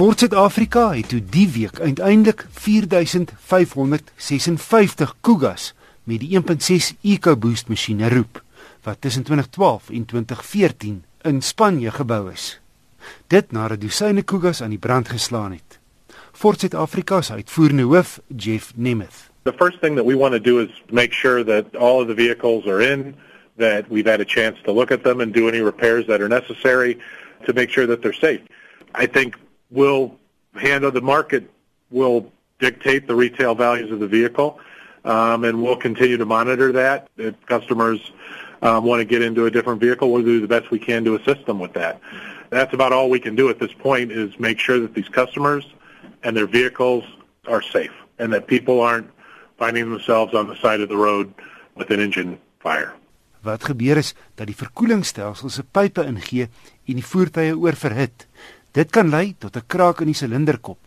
Ford Suid-Afrika het toe die week uiteindelik 4556 Kugas met die 1.6 EcoBoost masjiene roep wat tussen 2012 en 2014 in Spanje gebou is. Dit nadat dosyne Kugas aan die brand geslaan het. Ford Suid-Afrika se uitvoerende hoof, Jeff Nemeth. The first thing that we want to do is make sure that all of the vehicles are in, that we've had a chance to look at them and do any repairs that are necessary to make sure that they're safe. I think we'll handle the market will dictate the retail values of the vehicle, um, and we'll continue to monitor that. If customers um, want to get into a different vehicle, we'll do the best we can to assist them with that. That's about all we can do at this point is make sure that these customers and their vehicles are safe and that people aren't finding themselves on the side of the road with an engine fire. Wat gebeur is dat die verkoelingsstelsels se pype ingee en die voertuie oorverhit. Dit kan lei tot 'n kraak in die silinderkop.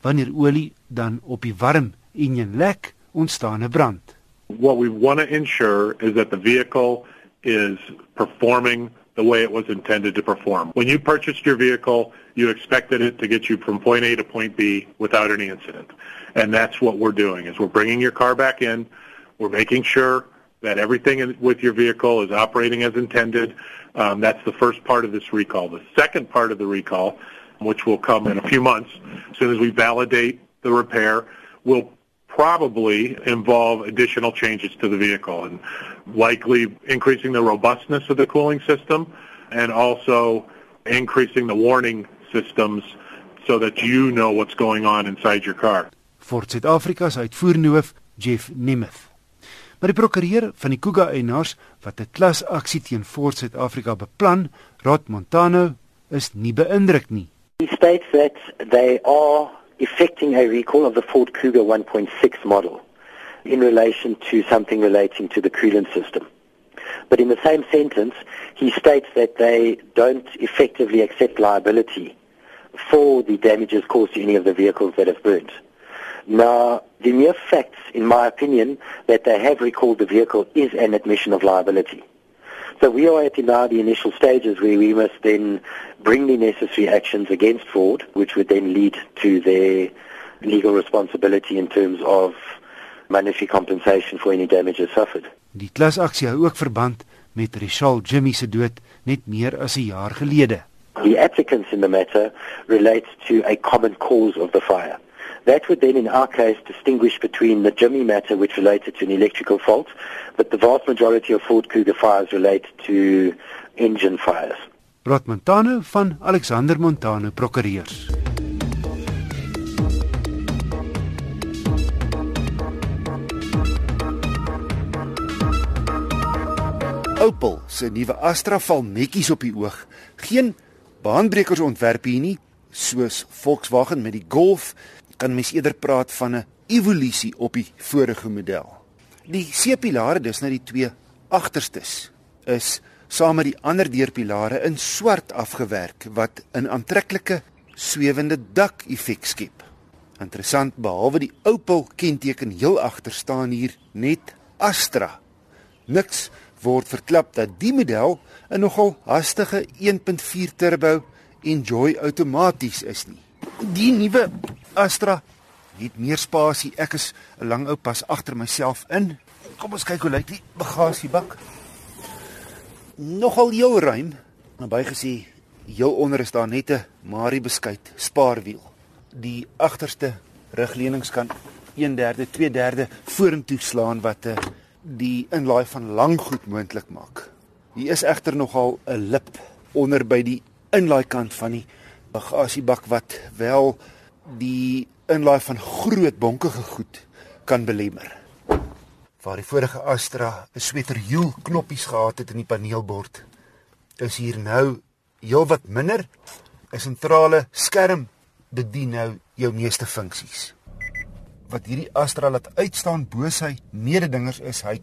Wanneer olie dan op die warm enjin lek, ontstaan 'n brand. What we want to ensure is that the vehicle is performing the way it was intended to perform. When you purchased your vehicle, you expected it to get you from point A to point B without any incident. And that's what we're doing is we're bringing your car back in, we're making sure that everything with your vehicle is operating as intended. Um, that's the first part of this recall. The second part of the recall, which will come in a few months, as soon as we validate the repair, will probably involve additional changes to the vehicle and likely increasing the robustness of the cooling system and also increasing the warning systems so that you know what's going on inside your car. Ford Suid-Afrika se uitvoerende Jeff Nemeth. Maar die prokureur van die Kuga eienaars wat 'n klasaksie teen Ford Suid-Afrika beplan, Rod Montano, is nie beïndruk nie. He states that they are effecting a recall of the Ford Kuga 1.6 model in relation to something relating to the coolant system. But in the same sentence, he states that they don't effectively accept liability for the damages caused to any of the vehicles that have burnt. Now, the mere facts, in my opinion, that they have recalled the vehicle is an admission of liability. So we are at now the initial stages where we must then bring the necessary actions against Ford, which would then lead to their legal responsibility in terms of monetary compensation for any damages suffered. Die klasaksie hou ook verband met Richard Jimmy se dood net meer as 'n jaar gelede. The applicants in the matter relates to a common cause of the fire. That would then, in our case, distinguish between the Jimmy matter, which related to an electrical fault, but the vast majority of Ford Cougar fires relate to engine fires. Rod Montano van Alexander Montano Prokureurs. Opel se nuwe Astra val netjies op die oog. Geen baanbrekers ontwerp hier nie, soos Volkswagen met die Golf kan mens eerder praat van 'n evolusie op die vorige model. Die C-pilare, dis nou die twee agterstes, is saam met die ander deurpilare in swart afgewerk wat 'n aantreklike swewende dak effek skep. Interessant, behalwe die Opel kenteken heel agter staan hier net Astra. Niks word verklap dat die model 'n nogal hastige 1.4 turbo Enjoy outomaties is nie. Die nuwe Astra het meer spasie. Ek is 'n lang ou pas agter myself in. Kom ons kyk hoe lyk die bagasiebak. Nogal heel ruim. Naby gesê, heel onder is daar net 'n Marie beskuit spaarwiel. Die agterste rugleuning kan 1/3, 2/3 vorentoe slaan wat 'n eh, die inlaai van lang goed moontlik maak. Hier is egter nogal 'n lip onder by die inlaai kant van die bagasiebak wat wel die inlaai van groot bonkige goed kan belemmer. Waar die vorige Astra 'n sweterhiel knoppies gehad het in die paneelbord, is hier nou heelwat minder. 'n Sentrale skerm bedien nou jou meeste funksies. Wat hierdie Astra laat uitstaan bo sy mededingers is hy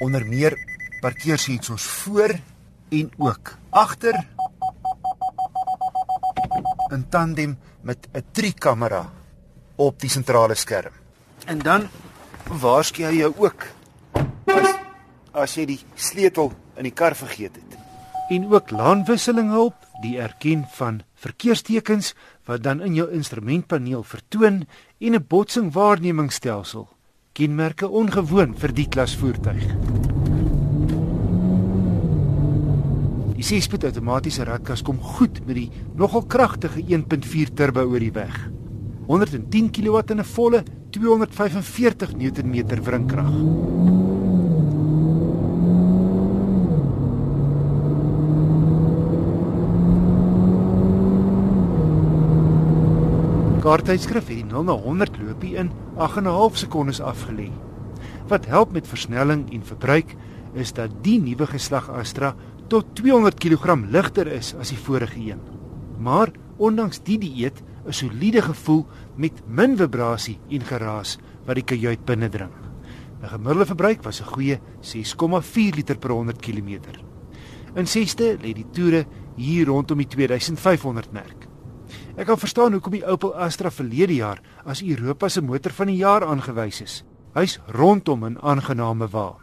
onder meer parkeersensors voor en ook agter in tandem met 'n trikamera op die sentrale skerm. En dan waarsku hy jou ook as as jy die sleutel in die kar vergeet het. En ook laanwisselinge op, die erken van verkeerstekens wat dan in jou instrumentpaneel vertoon en 'n botsing waarnemingsstelsel. Kenmerke ongewoon vir die klas voertuig. Die 6-spoed outomatiese ratkas kom goed met die nogal kragtige 1.4 turbo oor die weg. 110 kW in 'n volle 245 Nm wringkrag. Kaarttydskrif het die 0 na 100 loopie in 8.5 sekondes afgelê. Wat help met versnelling en verbruik is dat die nuwe geslag Astra tot 200 kg ligter is as die vorige een. Maar ondanks die dieet 'n soliede gevoel met min vibrasie en geraas wat die kajuit binnendring. 'n Gemiddelde verbruik was 'n goeie 6,4 liter per 100 km. In sesde lê die toere hier rondom die 2500 merk. Ek kan verstaan hoekom die Opel Astra verlede jaar as Europa se motor van die jaar aangewys is. Hy's rondom 'n aangename wa.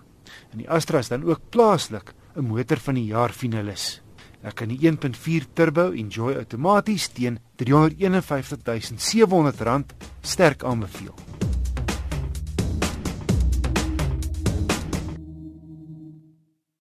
En die Astra is dan ook plaaslik 'n motor van die jaar finalis. Ek kan die 1.4 turbo Enjoy outomaties teen R351 700 sterk aanbeveel.